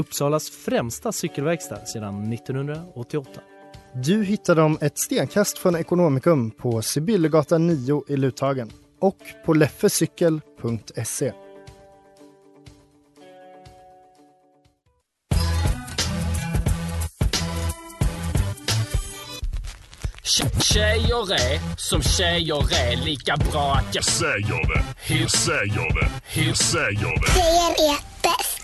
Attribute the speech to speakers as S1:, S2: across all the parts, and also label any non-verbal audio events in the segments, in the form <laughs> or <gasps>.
S1: Uppsalas främsta cykelverkstad sedan 1988.
S2: Du hittar dem ett stenkast från Ekonomikum på Sibyllegatan 9 i Luthagen och på leffecykel.se.
S3: Tjejer är som tjejer är lika bra att jag säger det. Hur säger det? Hur säger det?
S4: Tjejer är bäst.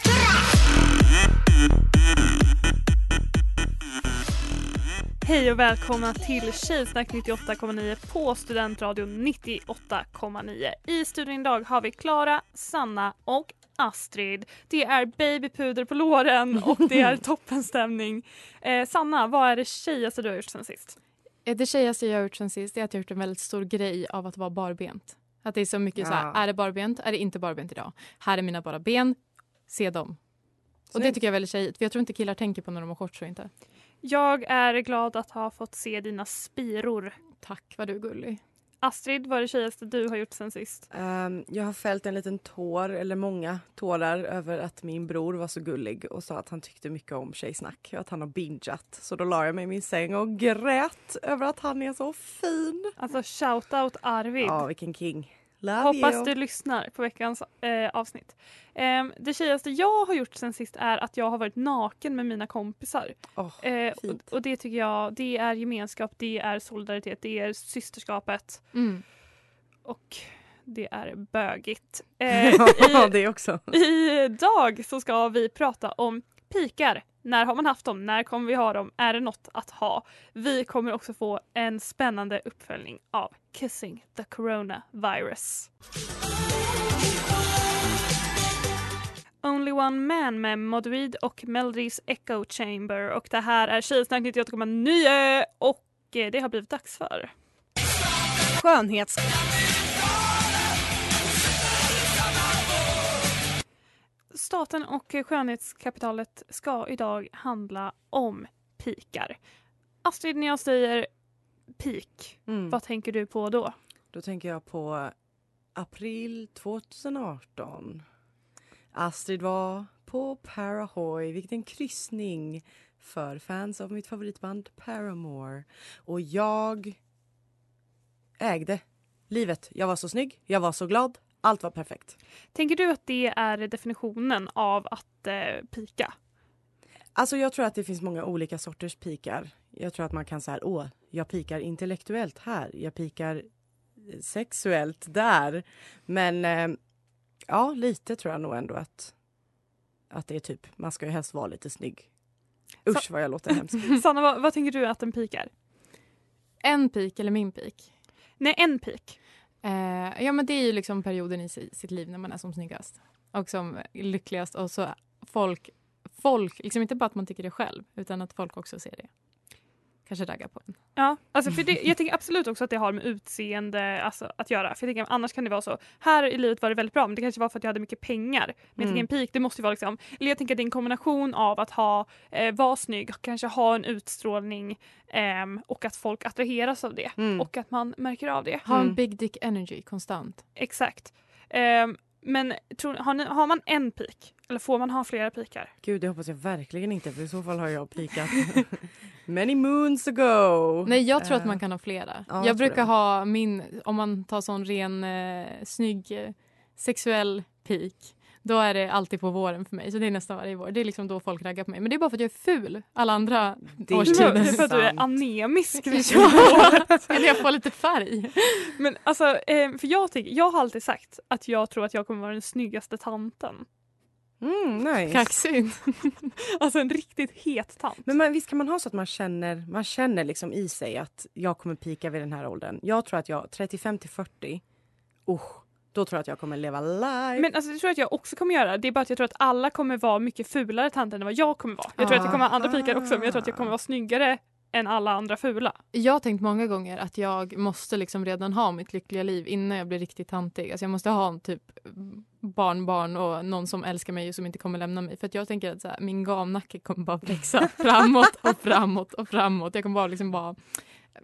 S5: Hej och välkomna till Tjejsnack 98,9 på Studentradion 98,9. I studion idag har vi Klara, Sanna och Astrid. Det är babypuder på låren och det är <laughs> toppenstämning. Eh, Sanna, vad är det tjejigaste du har gjort sen sist?
S6: Eh, Det tjejigaste jag har gjort sen sist är att jag har gjort en väldigt stor grej av att vara barbent. Att det är så mycket så
S7: Ja.
S6: här, är det barbent? Är det inte barbent idag? Här är mina bara ben, se dem. Och det
S7: Snyggt.
S6: tycker jag är väldigt tjejigt, för jag tror inte killar tänker på när de har shorts och inte.
S5: Jag är glad att ha fått se dina spiror.
S6: Tack, vad du är gullig.
S5: Astrid, vad är det tjejigaste du har gjort sen sist?
S7: Ehm, jag har fällt en liten tår, eller många tårar, över att min bror var så gullig och sa att han tyckte mycket om tjejsnack och att han har bingeat. Så då la jag mig i min säng och grät över att han är så fin.
S5: Alltså shout-out Arvid.
S7: Ja, vilken king. Love
S5: Hoppas
S7: you.
S5: du lyssnar på veckans eh, avsnitt. Ehm, det tjejigaste jag har gjort sen sist är att jag har varit naken med mina kompisar.
S7: Åh,
S5: Eh, och, och det tycker jag, det är gemenskap, det är solidaritet, det är systerskapet
S6: Mm.
S5: och det är bögigt. <laughs> Eh,
S7: ja,
S5: i,
S7: det också. <laughs>
S5: Idag så ska vi prata om pikar. När har man haft dem? När kommer vi ha dem? Är det något att ha? Vi kommer också få en spännande uppföljning av Kissing the Coronavirus. Only One Man med Modweed och Melodies Echo Chamber och det här är Tjejsnack 98,9 och eh, det har blivit dags för
S8: Skönhets...
S5: Staten och skönhetskapitalet ska idag handla om pikar. Astrid, när jag säger pik,
S7: Mm.
S5: vad tänker du på då?
S7: Då tänker jag på april 2018. Astrid var på Parahoy, vilket är en kryssning för fans av mitt favoritband Paramore. Och jag ägde livet. Jag var så snygg, jag var så glad, allt var perfekt.
S5: Tänker du att det är definitionen av att eh, pika?
S7: Alltså jag tror att det finns många olika sorters pikar. Jag tror att man kan säga, åh, jag pikar intellektuellt här, jag pikar eh, sexuellt där. Men eh, ja, lite tror jag nog ändå att, att det är typ, man ska ju helst vara lite snygg. Usch vad jag låter hemsk. <laughs>
S5: Sanna, vad, vad tänker du att en pik är?
S6: En pik eller min pik?
S5: Nej, en pik.
S6: Eh, ja men det är ju liksom perioden i si- sitt liv när man är som snyggast och som lyckligast och så folk, folk, liksom inte bara att man tycker det själv utan att folk också ser det. Kanske raggar på en.
S5: Ja, alltså för det, jag tänker absolut också att det har med utseende alltså, att göra. För jag tänker, annars kan det vara så, här i livet var det väldigt bra men det kanske var för att jag hade mycket pengar. Men jag
S7: Mm.
S5: tänker en peak, det måste ju vara liksom, eller jag tänker att det är en kombination av att ha, eh, vara snygg, kanske ha en utstrålning ehm, och att folk attraheras av det.
S7: Mm.
S5: Och att man märker av det.
S6: Ha
S7: Mm.
S6: en big dick energy konstant.
S5: Exakt. Ehm, men tror, har, ni, har man en peak? Eller får man ha flera pikar?
S7: Gud, det hoppas jag verkligen inte för i så fall har jag pikat <laughs> many moons ago.
S6: Nej jag tror att
S7: Eh,
S6: man kan ha flera.
S7: ja, jag
S6: brukar
S7: det.
S6: ha min, om man tar sån ren eh, snygg eh, sexuell peak. Då är det alltid på våren för mig. Så det är nästan varje vår. Det är liksom då folk raggar på mig. Men det är bara för att jag är ful alla andra
S7: Det är
S5: Det
S6: årstider.
S5: är för att du är <laughs> anemisk.
S6: Eller <laughs> jag får lite färg.
S5: Men alltså, eh, för jag, tänker, jag har alltid sagt att jag tror att jag kommer vara den snyggaste tanten.
S7: Mm, nice.
S6: Kaxigt. <laughs>
S5: Alltså en riktigt het tant.
S7: Men man, visst kan man ha så att man känner, man känner liksom i sig att jag kommer pika vid den här åldern. Jag tror att jag, 35 till 40, usch, Då tror jag att jag kommer leva live.
S5: Men alltså, det tror jag att jag också kommer göra. Det är bara att jag tror att alla kommer vara mycket fulare tanter än vad jag kommer vara. Jag tror att det kommer vara andra pikar också men jag tror att jag kommer vara snyggare än alla andra fula.
S6: Jag har tänkt många gånger att jag måste liksom redan ha mitt lyckliga liv innan jag blir riktigt tantig. Alltså jag måste ha en typ barnbarn och någon som älskar mig och som inte kommer lämna mig. För att jag tänker att så här, min gamnacke kommer bara växa <laughs> framåt och framåt och framåt. Jag kommer bara liksom bara...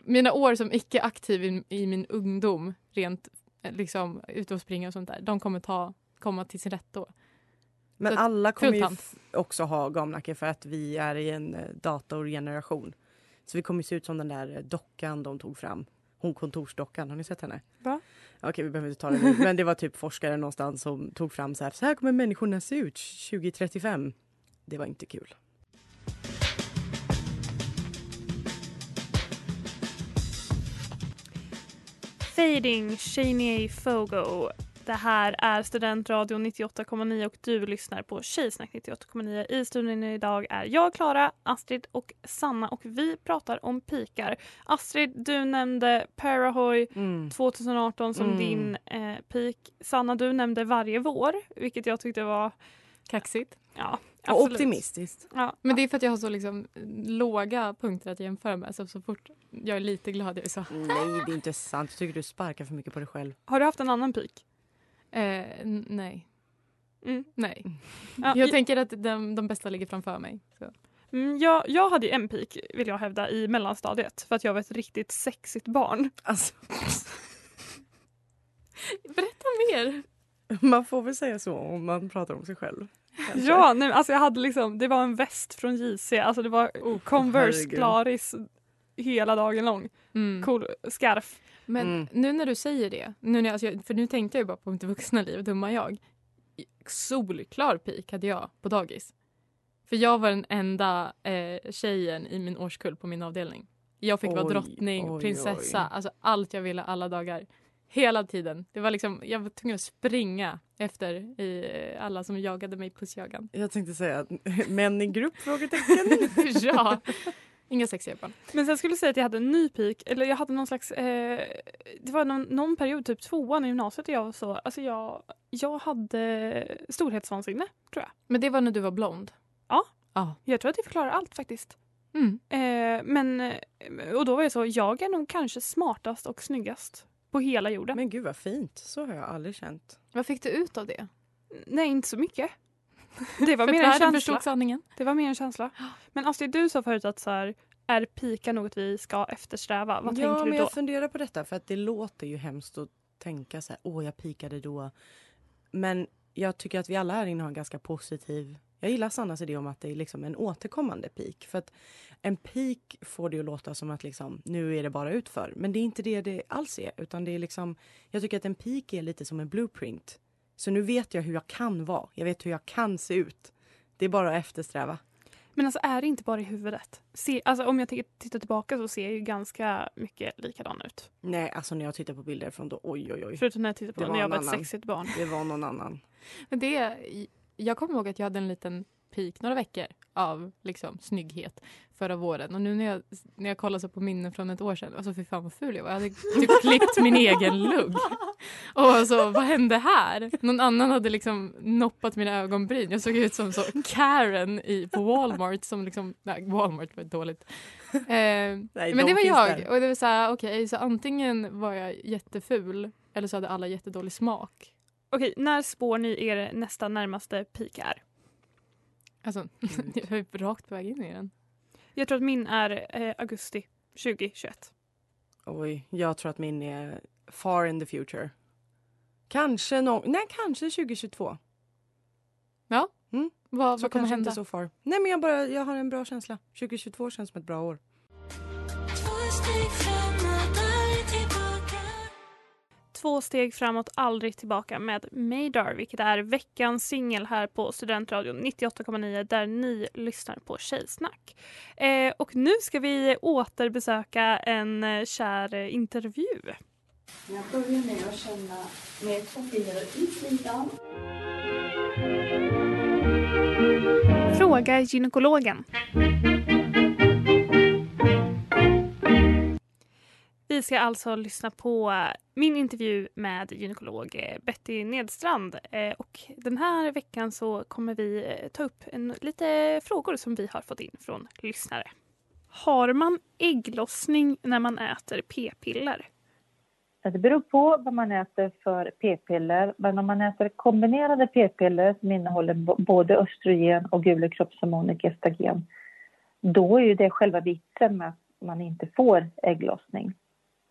S6: Mina år som icke aktiv i, i min ungdom, rent liksom ute och springa och sånt där, de kommer ta, komma till sin rätt då.
S7: Men
S6: Så
S7: alla kommer ju också ha gamnacke för att vi är i en eh, datorgeneration. Så vi kommer se ut som den där eh, dockan de tog fram. Hon kontorsdockan, har ni sett henne?
S5: Va?
S7: Okej, vi behöver inte ta det nu. <laughs> Men det var typ forskare någonstans som tog fram så här. Så här kommer människorna se ut 2035. Det var inte kul.
S5: Fading Shania Fogo. Det här är Studentradion 98,9 och du lyssnar på Tjejsnack 98,9. I studion idag är jag, Klara, Astrid och Sanna och vi pratar om pikar. Astrid, du nämnde Parahoy
S7: Mm.
S5: 2018 som
S7: Mm.
S5: din eh, peak. Sanna, du nämnde varje vår, vilket jag tyckte var
S6: Kaxigt.
S5: ja,
S7: Och
S5: absolut.
S7: optimistiskt.
S5: Ja,
S6: Men det är för att jag har så liksom låga punkter att jämföra med. Så, så fort jag är lite glad jag är så...
S7: Nej, det är inte sant. Jag tycker du sparkar för mycket på dig själv.
S5: Har du haft en annan peak?
S6: Eh, nej.
S5: Mm.
S6: Nej.
S5: Ja,
S6: Jag tänker att de, de bästa ligger framför mig. Så.
S5: Mm, jag, jag hade en peak, vill jag hävda, i mellanstadiet för att jag var ett riktigt sexigt barn.
S7: Alltså, <laughs>
S6: Berätta mer!
S7: man får väl säga så om man pratar om sig själv. kanske.
S5: Ja, nej, alltså jag hade liksom, det var en väst från JC, alltså det var Converse
S7: herregud.
S5: Glaris hela dagen lång.
S6: Mm.
S5: Cool scarf.
S6: Men
S7: Mm.
S6: nu när du säger det, nu när, alltså, jag- för nu tänkte jag bara på mitt vuxna liv, dumma jag. Solklar pik hade jag på dagis. För jag var den enda eh, tjejen i min årskull på min avdelning. Jag fick vara
S7: Oj,
S6: drottning,
S7: oj,
S6: prinsessa,
S7: oj.
S6: alltså allt jag ville alla dagar. Hela tiden. Det var liksom, jag var tvungen att springa efter i, eh, alla som jagade mig pussjagan.
S7: Jag tänkte säga att <laughs> män i grupp? Frågetecken. <laughs>
S6: ja. <laughs> Inga sexiga barn.
S5: Men sen skulle jag säga att jag hade en ny peak, eller jag hade någon slags, eh, det var någon, någon period, typ tvåan i gymnasiet, där jag var så, alltså jag, jag hade storhetsvansinne tror jag.
S6: Men det var när du var blond?
S5: Ja.
S6: Ja.
S5: Jag tror att det förklarar allt faktiskt.
S6: Mm.
S5: Eh, men, eh, och då var jag så, jag är nog kanske smartast och snyggast på hela jorden.
S7: Men gud vad fint. Så har jag aldrig känt.
S6: Vad fick du ut av det?
S5: Nej, inte så mycket. Det var mer
S6: att
S5: en känsla.
S6: förstod sanningen.
S5: Det var mer en känsla. Men Astrid, du sa förut att så här, är pika något vi ska eftersträva? Vad
S7: ja,
S5: tänker du då?
S7: jag funderar på detta för att det låter ju hemskt att tänka så här, åh jag pikade då. Men jag tycker att vi alla här inne har en ganska positiv jag gillar Sannas idé om att det är liksom en återkommande peak. För att en peak får det ju låta som att liksom, nu är det bara utför. Men det är inte det det alls är. Utan det är liksom, jag tycker att en peak är lite som en blueprint. Så nu vet jag hur jag kan vara. Jag vet hur jag kan se ut. Det är bara att eftersträva.
S5: Men alltså är det inte bara i huvudet? Se, alltså, om jag tittar tillbaka så ser jag ju ganska mycket likadan ut.
S7: Nej, alltså när jag tittar på bilder från då, oj oj oj.
S5: Förutom när jag tittar på
S7: Det
S5: när jag var ett sexigt barn.
S7: Det var någon annan.
S6: Men det, jag kommer ihåg att jag hade en liten peak några veckor av liksom, snygghet förra våren. Och nu när jag, när jag kollar så på minnen från ett år sedan, alltså fy fan vad ful jag var. Jag hade typ klippt min egen lugg. Och så, vad hände här? Någon annan hade liksom noppat mina ögonbryn. Jag såg ut som så Karen i, på Walmart som liksom, nej Walmart var dåligt. Eh,
S7: Nej,
S6: men
S7: de
S6: det var jag
S7: där.
S6: och det var så här, okej så antingen var jag jätteful eller så hade alla jättedålig smak.
S5: Okej, när spår ni er nästa närmaste peak är?
S6: Alltså, <laughs> jag är rakt på väg in i den.
S5: Jag tror att min är eh, augusti 2021.
S7: Oj, jag tror att min är far in the future. Kanske no nej kanske 2022.
S6: Ja.
S7: Mm.
S6: Vad,
S7: Så
S6: vad kommer hända?
S7: inte så far. Nej men jag bara, jag har en bra känsla. 2022 känns som ett bra år.
S5: Två steg framåt, aldrig tillbaka med Madar, vilket är veckans singel här på Studentradion 98,9 där ni lyssnar på Tjejsnack. Eh, och nu ska vi återbesöka en eh, kär intervju.
S4: Jag börjar med att känna med fingrar i slidan.
S5: Fråga gynekologen. Vi ska alltså lyssna på eh, min intervju med gynekolog eh, Betty Nedstrand. Eh, och den här veckan så kommer vi ta upp en, lite frågor som vi har fått in från lyssnare. Har man ägglossning när man äter p-piller?
S9: Det beror på vad man äter för p-piller. Men om man äter kombinerade p-piller som innehåller både östrogen och gula och gestagen då är ju det själva vitsen med att man inte får ägglossning.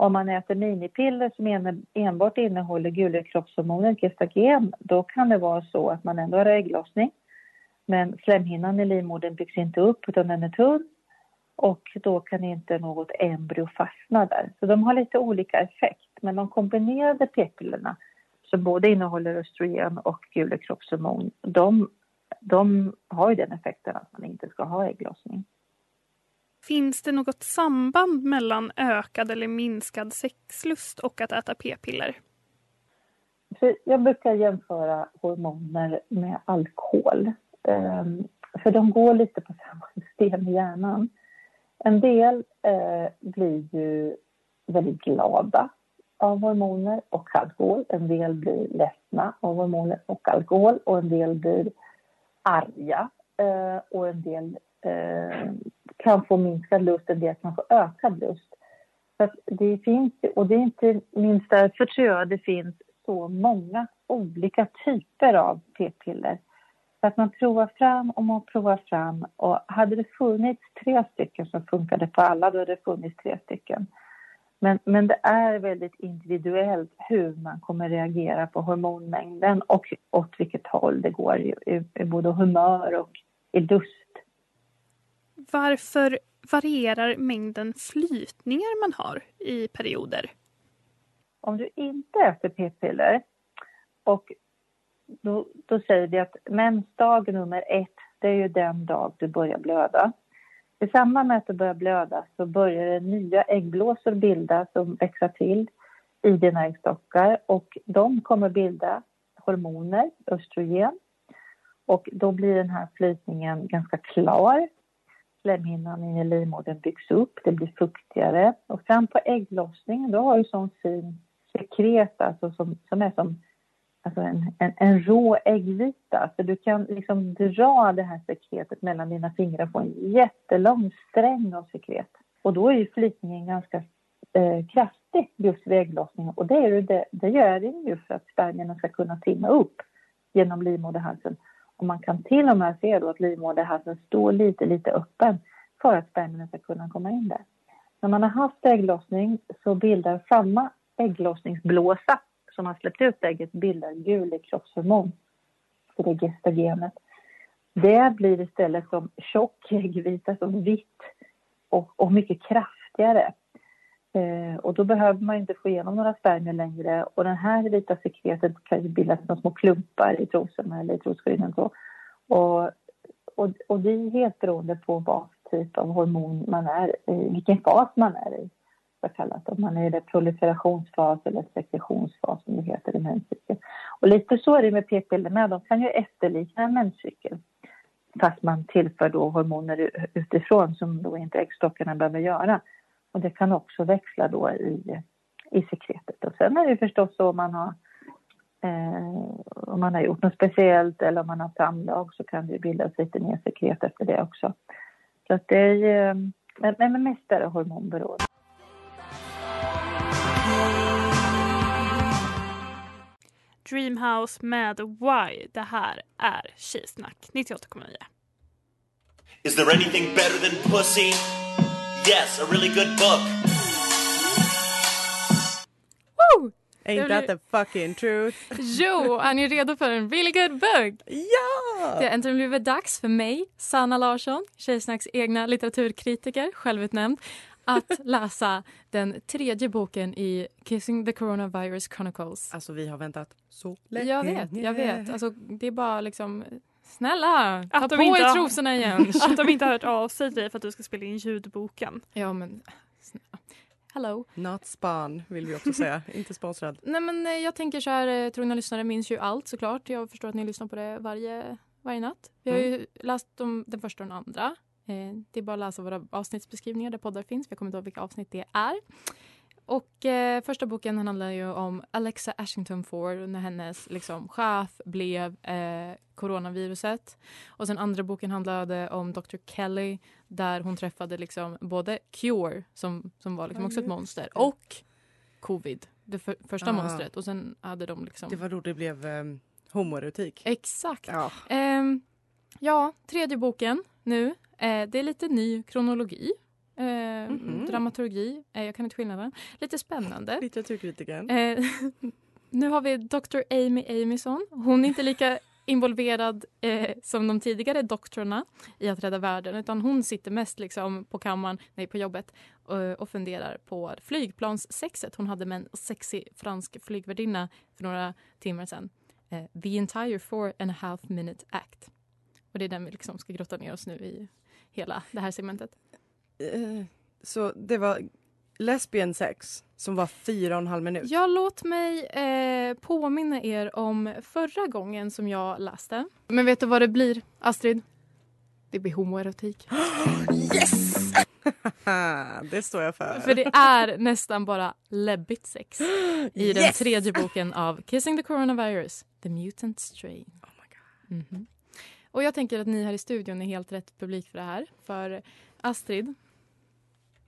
S9: Om man äter minipiller som enbart innehåller gulkroppshormonet gestagen då kan det vara så att man ändå har ägglossning. Men slemhinnan i livmodern byggs inte upp utan den är tunn och då kan inte något embryo fastna där. Så de har lite olika effekt. Men de kombinerade p-pillerna som både innehåller östrogen och gulekroppshormon de, de har ju den effekten att man inte ska ha ägglossning.
S5: Finns det något samband mellan ökad eller minskad sexlust och att äta p-piller?
S9: Jag brukar jämföra hormoner med alkohol. Ehm, för de går lite på samma system i hjärnan. En del eh, blir ju väldigt glada av hormoner och alkohol. En del blir ledsna av hormoner och alkohol och en del blir arga eh, och en del eh, kan få minskad lust, en del kan få ökad lust. Så att det finns, och det är inte minst därför tror jag det finns så många olika typer av p-piller. Så att man provar fram och man provar fram och hade det funnits tre stycken som funkade på alla då hade det funnits tre stycken. Men, men det är väldigt individuellt hur man kommer reagera på hormonmängden och åt vilket håll det går i, i, i både humör och i lust.
S5: Varför varierar mängden flytningar man har i perioder?
S9: Om du inte äter p-piller och då, då säger vi att mensdag nummer ett, det är ju den dag du börjar blöda. I samband med att du börjar blöda så börjar det nya äggblåsor bildas och växa till i dina äggstockar och de kommer bilda hormoner, östrogen. Och då blir den här flytningen ganska klar. Slemhinnan i livmodern byggs upp, det blir fuktigare och fram på ägglossningen då har du sån fin sekret alltså som, som är som alltså en, en, en rå äggvita. Så du kan liksom dra det här sekretet mellan dina fingrar och få en jättelång sträng av sekret. Och då är ju flytningen ganska eh, kraftig just vid ägglossningen. Och det, är det, det gör den ju för att spermierna ska kunna timma upp genom livmoderhalsen. Och man kan till och med se då att livmoderhalsen står lite, lite öppen för att spermierna ska kunna komma in där. När man har haft ägglossning så bildar samma ägglossningsblåsa som har släppt ut ägget bildar gulekroppshormon. Så det är gestagenet. Det blir istället som tjock äggvita, som vitt och, och mycket kraftigare. Eh, och då behöver man inte få igenom några spermier längre och den här vita sekretet kan ju bildas som små klumpar i trosorna eller i trosskydden. Och, Och, och, och det är helt beroende på vad typ av hormon man är i, vilken fas man är i kallat. Om man är i det proliferationsfas eller sekretionsfas som det heter i menscykeln. Och lite så är det med p-piller med. De kan ju efterlikna en menscykel. Fast man tillför då hormoner utifrån som då inte äggstockarna behöver göra. Och det kan också växla då i, i sekretet. Och sen är det förstås så om man har eh, om man har gjort något speciellt eller om man har samlag så kan det bildas lite mer sekret efter det också. Så att det är ju, men, men mest är det hormonberoende.
S5: Dreamhouse med Why. Det här är Tjejsnack 98,9.
S10: Is there anything better than pussy? Yes, a really good book.
S6: Woo!
S7: Ain't that the fucking truth? <laughs>
S6: Jo, är ni redo för en really good book?
S7: Ja!
S6: Det har äntligen blivit dags för mig, Sanna Larsson, Tjejsnacks egna litteraturkritiker, självutnämnd, att <laughs> läsa den tredje boken i Kissing the Coronavirus Chronicles.
S7: Alltså vi har väntat så länge.
S6: Jag vet, jag vet. Alltså, det är bara liksom... Snälla, ta
S5: Att de
S6: på er
S5: har-
S6: trosorna igen. <laughs>
S5: Att de inte har hört av sig till dig för att du ska spela in ljudboken.
S6: ja, men snälla. Hello.
S7: Not span vill vi också säga, <laughs> inte sponsrad.
S6: Nej, men eh, jag tänker så här, eh, trogna lyssnare minns ju allt såklart. Jag förstår att ni lyssnar på det varje, varje natt. Vi har ju läst om den första och den andra. Eh, det är bara att läsa våra avsnittsbeskrivningar där poddar finns. Jag kommer inte ihåg vilka avsnitt det är. Och eh, första boken handlar ju om Alexa Ashington Ford när hennes liksom, chef blev eh, coronaviruset. Och sen andra boken handlade om Dr. Kelly där hon träffade liksom både Cure som, som var liksom också ett monster och Covid, det för, första
S7: Ah.
S6: monstret. Och sen hade de liksom...
S7: Det var då det blev um, homoerotik.
S6: Exakt.
S7: Ja.
S6: Ehm, ja, tredje boken nu. Eh, det är lite ny kronologi. Eh,
S7: Mhm.
S6: Dramaturgi. Eh, jag kan inte skillnaden. Lite spännande. <laughs>
S7: Litteraturkritiken.
S6: Eh, <laughs> nu har vi Dr. Amy Amison. Hon är inte lika involverad eh, som de tidigare doktorerna i att rädda världen utan hon sitter mest liksom på kammaren, nej på jobbet och, och funderar på flygplanssexet hon hade med en sexig fransk flygvärdinna för några timmar sedan. Eh, The entire four and a half minute act. Och det är den vi liksom ska grotta ner oss nu i hela det här segmentet.
S7: Eh, Så det var lesbian sex som var fyra och en halv minut.
S6: Ja, låt mig eh, påminna er om förra gången som jag läste. Men vet du vad det blir, Astrid? Det blir homoerotik. <gasps>
S7: Yes! <laughs> det står jag för.
S6: För det är nästan bara läbbigt sex i den
S7: Yes!
S6: tredje boken av Kissing the Coronavirus, The Mutant Strain.
S7: Oh my God.
S6: Mhm. Och jag tänker att ni här i studion är helt rätt publik för det här. För Astrid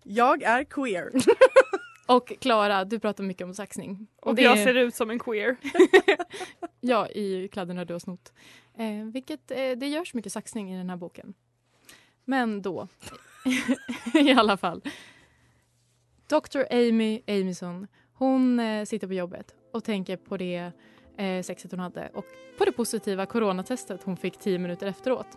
S7: Jag är queer. <laughs>
S6: och Klara, du pratar mycket om saxning.
S5: Och
S6: det
S5: jag
S6: är-
S5: ser ut som en queer. <laughs>
S6: Ja, i kläderna du har snott. Eh, vilket, eh, det görs mycket saxning i den här boken. Men då, <laughs> i alla fall. Dr. Amy Amison, hon eh, sitter på jobbet och tänker på det eh, sexet hon hade och på det positiva coronatestet hon fick tio minuter efteråt.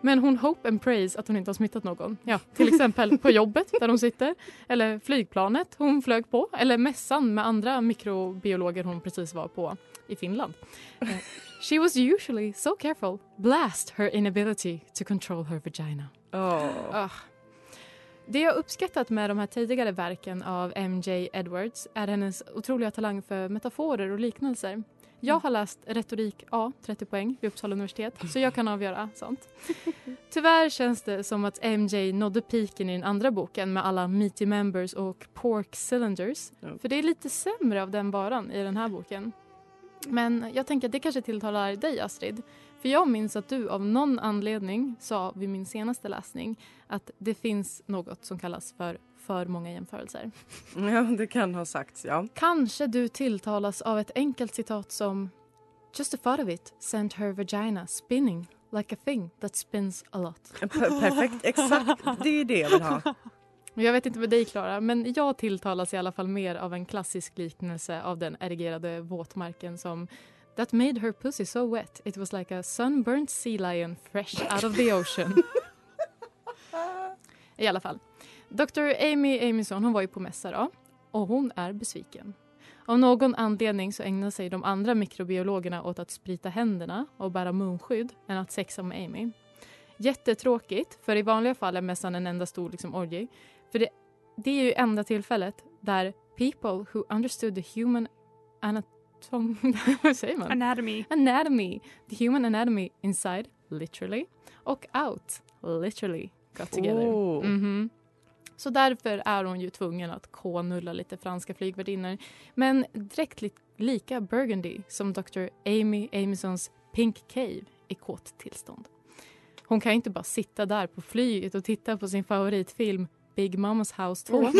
S6: Men hon hope and praise att hon inte har smittat någon. Ja, <laughs> till exempel på jobbet där hon sitter, eller flygplanet hon flög på, eller mässan med andra mikrobiologer hon precis var på i Finland. Eh, <laughs> She was usually so careful, blast her inability to control her vagina.
S7: Oh.
S6: Ah. Det jag uppskattat med de här tidigare verken av MJ Edwards är hennes otroliga talang för metaforer och liknelser. Jag har läst retorik A, 30 poäng, vid Uppsala universitet, så jag kan avgöra sånt. <laughs> Tyvärr känns det som att MJ nådde piken i den andra boken med alla meaty members och pork cylinders. För det är lite sämre av den varan i den här boken. Men jag tänker att det kanske tilltalar dig Astrid. För jag minns att du av någon anledning sa vid min senaste läsning att det finns något som kallas för för många jämförelser. <laughs>
S7: Ja, det kan ha sagts, ja.
S6: Kanske du tilltalas av ett enkelt citat som Just a thought of it sent her vagina spinning like a thing that spins a lot.
S7: Per- perfekt, exakt. Det är det jag vill ha.
S6: Jag vet inte med dig Klara, men jag tilltalas i alla fall mer av en klassisk liknelse av den erigerade våtmarken som That made her pussy so wet it was like a sunburnt sea lion fresh out of the ocean. <laughs> I alla fall. Dr. Amy Amison hon var ju på mässa då, och hon är besviken. Av någon anledning så ägnar sig de andra mikrobiologerna åt att sprita händerna och bära munskydd än att sexa med Amy. Jättetråkigt, för i vanliga fall är mässan en enda stor liksom, orgie. För det, det är ju enda tillfället där people who understood the human anatom... <laughs> vad säger man?
S5: Anatomy.
S6: Anatomy. The human anatomy inside, literally, och out, literally, got together.
S7: Oh.
S6: Mhm. Så därför är hon ju tvungen att k-nulla lite franska flygvärdinnor. Men direkt li- lika burgundy som Dr. Amy Amisons Pink Cave i kåt tillstånd. Hon kan ju inte bara sitta där på flyget och titta på sin favoritfilm Big Mamas House 2. <laughs>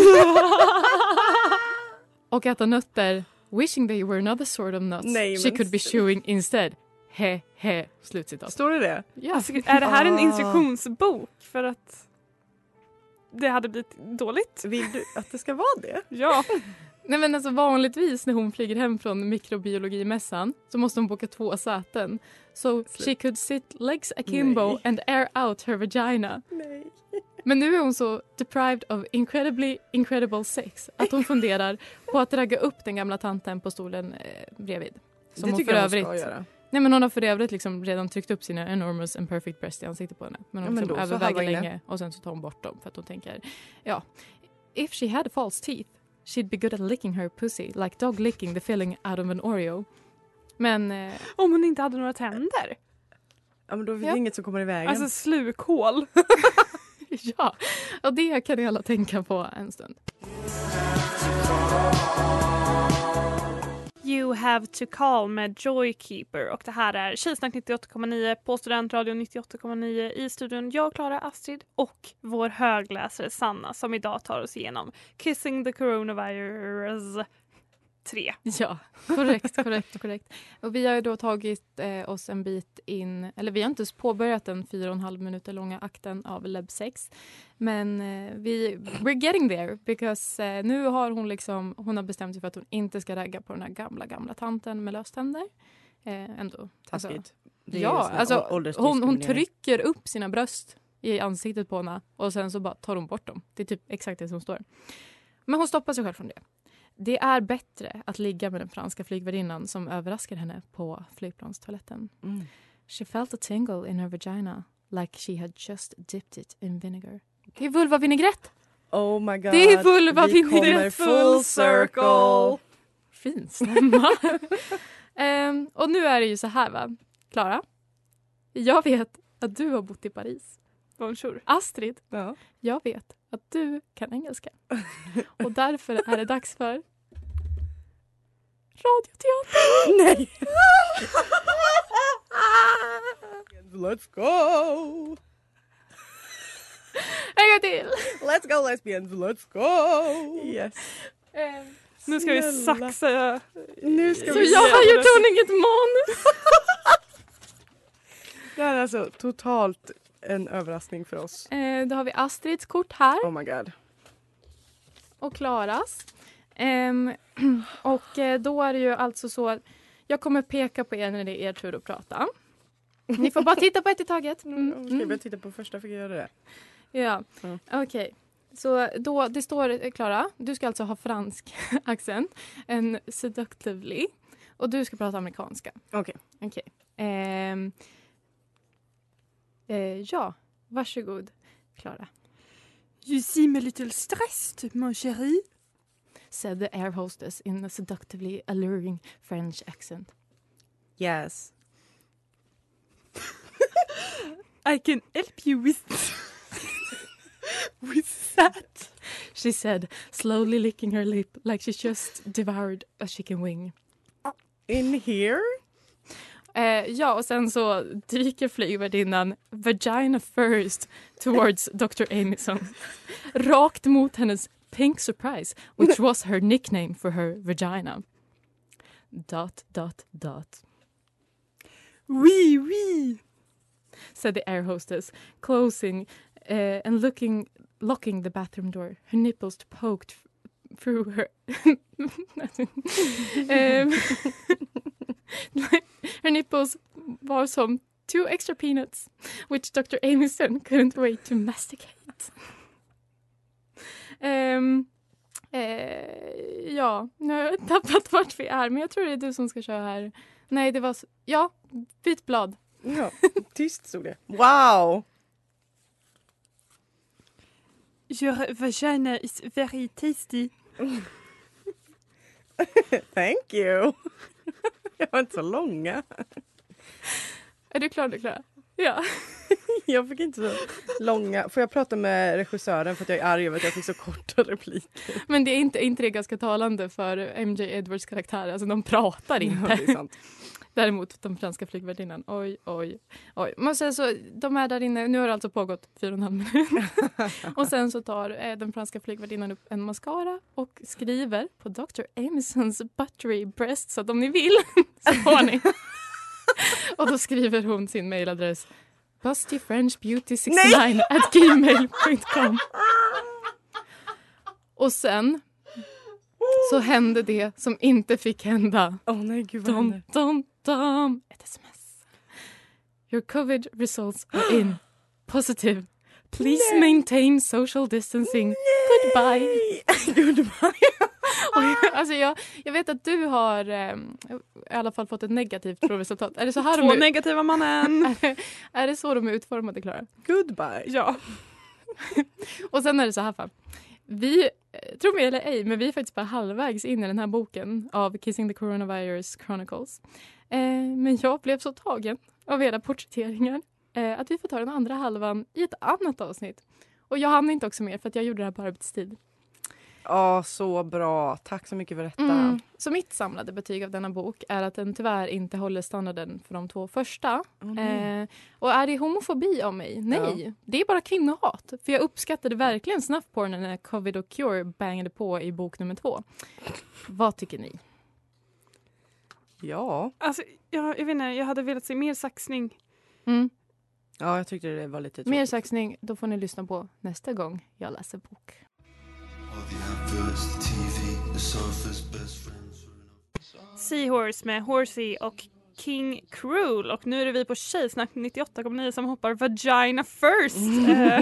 S6: och äta nötter wishing they were another sort of nuts
S7: Nej,
S6: she could be chewing instead. He he. Slutcitat.
S7: Står det det?
S6: Ja.
S5: Alltså, är det här en
S7: Ah.
S5: instruktionsbok för att det hade blivit dåligt?
S7: Vill du att det ska vara det? <laughs>
S5: Ja.
S6: Nej men alltså vanligtvis när hon flyger hem från mikrobiologimässan så måste hon boka två säten. So she could sit legs akimbo
S7: Nej.
S6: and air out her vagina.
S7: Nej.
S6: Men nu är hon så deprived of incredibly incredible sex att hon funderar på att ragga upp den gamla tanten på stolen eh, bredvid. Som
S7: det
S6: hon
S7: tycker
S6: för
S7: jag hon ska
S6: övrigt,
S7: göra.
S6: Nej men hon har för övrigt liksom redan tryckt upp sina enormous and perfect breast i ansiktet på henne. Men
S7: Ja,
S6: hon
S7: men
S6: liksom överväger länge och sen så tar hon bort dem för att hon tänker ja, if she had false teeth she'd be good at licking her pussy like dog licking the filling out of an Oreo. Men eh,
S5: Om hon inte hade några tänder?
S7: Ja, men då är det
S6: Ja.
S7: inget som kommer i vägen.
S5: Alltså slukhål. <laughs>
S6: ja, och det kan ni alla tänka på en stund.
S5: You have to call med Joykeeper och det här är Tjejsnack 98,9 på Studentradion 98,9 i studion. Jag, Klara, Astrid och vår högläsare Sanna som idag tar oss igenom Kissing the Coronavirus 3.
S6: Ja, korrekt, korrekt, korrekt. Och vi har ju då tagit eh, oss en bit in, eller vi har inte ens påbörjat den fyra och en halv minuter långa akten av Leb 6. Men eh, vi, we're getting there because eh, nu har hon liksom, hon har bestämt sig för att hon inte ska ragga på den här gamla, gamla tanten med löständer. Eh, ändå. Alltså,
S7: Taskigt.
S6: Ja, alltså hon, hon trycker upp sina bröst i ansiktet på henne och sen så bara tar hon bort dem. Det är typ exakt det som står. Men hon stoppar sig själv från det. Det är bättre att ligga med den franska flygvärdinnan som överraskar henne på flygplanstoaletten.
S7: Mm.
S6: She felt a tingle in her vagina like she had just dipped it in vinegar. Det är vulvavinägrett!
S7: Oh my god.
S6: Det är vulva
S7: Vi kommer full circle.
S6: Fin stämma. <laughs> Ehm, och nu är det ju så här va, Klara. Jag vet att du har bott i Paris.
S5: Bonjour.
S6: Astrid,
S7: Ja.
S6: jag vet att du kan engelska. Och därför är det dags för radioteater. <gasps>
S7: Nej! Let's go!
S6: En gång till.
S7: Let's go lesbians, let's go! Yes.
S6: Ehm,
S5: Nu ska vi saxa.
S7: Nu ska
S6: så
S7: vi
S6: jag har gjort ordning ett manus.
S7: Det här är alltså totalt en överraskning för oss.
S6: Eh, då har vi Astrids kort här
S7: Oh my god.
S6: och Klaras. Ehm, <clears throat> och eh, då är det ju alltså så att jag kommer peka på er när det är er tur att prata. Ni får bara <laughs> titta på ett i taget. Mm,
S7: Ska
S6: mm.
S7: jag titta på första fick jag göra det?
S6: Ja,
S7: Ja.
S6: okej. Så då, det står, eh, Klara, du ska alltså ha fransk <laughs> accent, en seductively, och du ska prata amerikanska.
S7: Okej.
S6: Okej. Ehm, eh, ja, varsågod, Klara.
S5: You seem a little stressed, mon chéri.
S6: Said the air hostess in a seductively alluring French accent.
S7: Yes. <laughs>
S5: I can help you with <laughs> with that.
S6: She said, slowly licking her lip like she just devoured a chicken wing.
S7: In here?
S6: Eh, ja, och sen så dyker flygvärdinnan vagina first towards <laughs> Dr. Amison. Rakt mot hennes pink surprise, which was her nickname for her vagina. Dot, dot, dot.
S5: Oui, oui.
S6: Said the air hostess, closing uh, and looking, locking the bathroom door. Her nipples poked through her. <laughs> <laughs> um, <laughs> her nipples var som two extra peanuts, which Dr. Amison <laughs> couldn't wait to masticate. Um, <laughs> eh, ja, nu har jag tappat vart vi är, men jag tror det är du som ska köra här. Nej, det var... Ja, byt blad.
S7: Ja, tyst stod det. Wow!
S5: Your vagina is very tasty.
S7: Thank you! <laughs> Jag var inte så långa.
S6: Är du klar? Du klar? Ja. <laughs>
S7: Jag fick inte så långa. Får jag prata med regissören för att jag är arg över att jag fick så korta repliker?
S6: Men det är inte, inte det ganska talande för MJ Edwards karaktär? Alltså de pratar inte.
S7: Ja.
S6: Däremot den franska flygvärdinnan. Oj, oj, oj. Men sen så, de är där inne. Nu har det alltså pågått fyra och en halv minut. <laughs> och sen så tar eh, den franska flygvärdinnan upp en mascara och skriver på Dr. Amisons buttery breast. Så att om ni vill <laughs> så får ni. <laughs> och då skriver hon sin mailadress bustyfrenchbeauty69 at gmail.com. Och sen så hände det som inte fick hända.
S7: Åh nej, gud vad
S6: Dum,
S7: händer?
S6: Dum. Ett sms. Your covid results are in. <gasps> Positive. Please
S7: Nej.
S6: maintain social distancing. Goodbye. <laughs>
S7: Goodbye. <laughs>
S6: Och jag, alltså jag, jag vet att du har eh, i alla fall fått ett negativt provresultat. Är det så här <laughs>
S5: Två
S6: de är,
S5: negativa mannen.
S6: är, det- är det så de är utformade, Klara?
S7: Goodbye.
S5: Ja.
S6: Och sen är det så här, fan. Vi, eh, tro mig eller ej, men vi är faktiskt bara halvvägs in i den här boken av Kissing the Coronavirus Chronicles. Eh, men jag blev så tagen av era porträtteringar eh, att vi får ta den andra halvan i ett annat avsnitt. Och jag hann inte också mer för att jag gjorde det här på arbetstid.
S7: Ja, så bra. Tack så mycket för detta.
S6: Mm. Så mitt samlade betyg av denna bok är att den tyvärr inte håller standarden för de två första.
S7: Mm.
S6: Eh, och är det homofobi av mig? Nej, det är bara kvinnohat. För jag uppskattade verkligen snuffpornen när Covid och Cure bangade på i bok nummer två. Vad tycker ni?
S7: Ja.
S5: Alltså, jag, jag vet inte, jag hade velat se mer saxning.
S6: Mm.
S7: Ja, jag tyckte det var lite tråkigt.
S6: Mer saxning, då får ni lyssna på nästa gång jag läser bok.
S5: Seahorse med Horsey och King Cruel och nu är det vi på Tjejsnack 98,9 som hoppar Vagina first eh,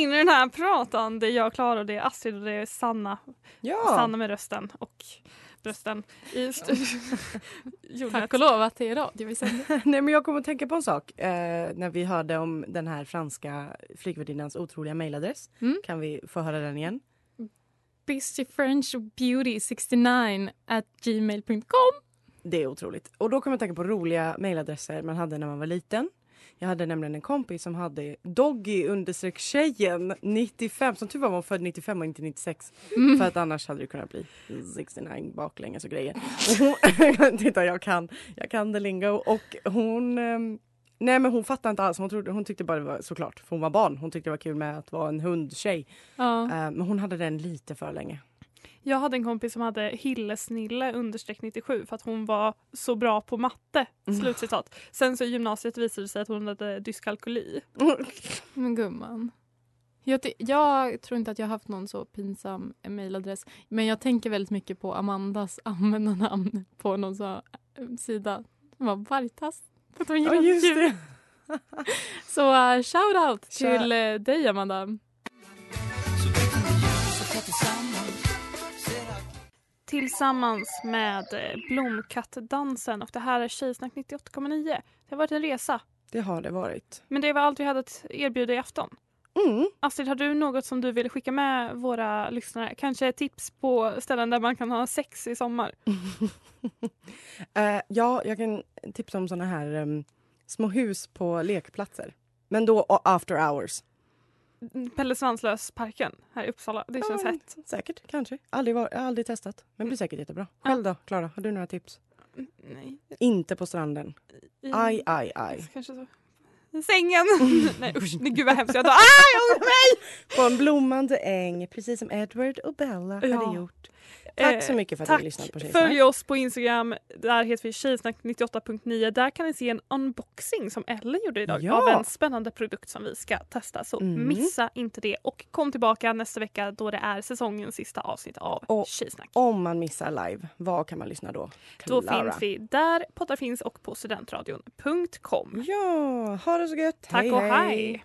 S5: in i den här pratan. Det är jag Klara det är Astrid och det är Sanna.
S7: Ja.
S5: Sanna med rösten och brösten i studion. <laughs>
S6: Tack och lov att det är radio vi sänder. <laughs>
S7: Nej, men jag kommer att tänka på en sak. Eh, när vi hörde om den här franska flygvärdinnans otroliga mejladress.
S6: Mm.
S7: Kan vi få höra den igen?
S6: Beauty69 at gmail.com
S7: Det är otroligt. Och då kommer jag att tänka på roliga mejladresser man hade när man var liten. Jag hade nämligen en kompis som hade Doggy understreck tjejen 95. Som tur var var hon född 95 och inte 96.
S6: Mm.
S7: För att annars hade det kunnat bli 69 baklänges och grejer. Och hon, <laughs> titta jag kan, jag kan det lingo. Och hon ehm, Nej men hon fattade inte alls. Hon, trodde, hon tyckte bara det var såklart, för hon var barn. Hon tyckte det var kul med att vara en hundtjej.
S6: Ja.
S7: Eh, men hon hade den lite för länge.
S5: Jag hade en kompis som hade Hillesnille understreck 97 för att hon var så bra på matte.
S7: Mm.
S5: Slutcitat. Sen så i gymnasiet visade det sig att hon hade dyskalkyli. <laughs>
S6: Men gumman. Jag, jag tror inte att jag har haft någon så pinsam mejladress. Men jag tänker väldigt mycket på Amandas användarnamn <laughs> på någon så, eh, sida. Det var Vargtass. För att de
S7: Ja just det. <laughs>
S6: Så uh, shout out
S7: Shout-
S6: till uh, dig Amanda.
S5: Tillsammans med eh, Blomkattdansen och det här är Tjejsnack 98,9. Det har varit en resa.
S7: Det har det varit.
S5: Men det var allt vi hade att erbjuda i afton.
S7: Mm.
S5: Astrid, har du något som du vill skicka med våra lyssnare? Kanske tips på ställen där man kan ha sex i sommar? <laughs>
S7: Eh, ja, jag kan tipsa om såna här em, små hus på lekplatser. Men då after hours.
S5: Pelle Svanslös-parken här i Uppsala. Det känns
S7: Ja,
S5: hett.
S7: Säkert, kanske. Aldrig, var, aldrig testat. Men det blir säkert jättebra. Själv då, Klara? Har du några tips?
S5: Nej.
S7: Inte på stranden.
S5: I-
S7: Aj, aj, aj.
S5: Kanske så. I sängen. <laughs> Nej usch, nej, gud vad hemskt. Jag tar, ah, jag ångrar mig!
S7: På en blommande äng, precis som Edward och Bella
S5: Ja.
S7: hade gjort. Tack så
S5: Eh,
S7: mycket för att
S5: tack.
S7: ni lyssnat på Tjejsnack.
S5: Följ oss på Instagram. Där heter vi tjejsnack98.9. Där kan ni se en unboxing som Ellen gjorde idag
S7: Ja.
S5: av en spännande produkt som vi ska testa. Så
S7: Mm.
S5: missa inte det. Och kom tillbaka nästa vecka då det är säsongens sista avsnitt av
S7: Och
S5: Tjejsnack.
S7: Om man missar live, var kan man lyssna då?
S5: Då
S7: Klara.
S5: finns vi där poddar finns och på studentradion.com.
S7: Ja, ha det så gött.
S5: Tack
S7: hej,
S5: och
S7: hej.
S5: hej!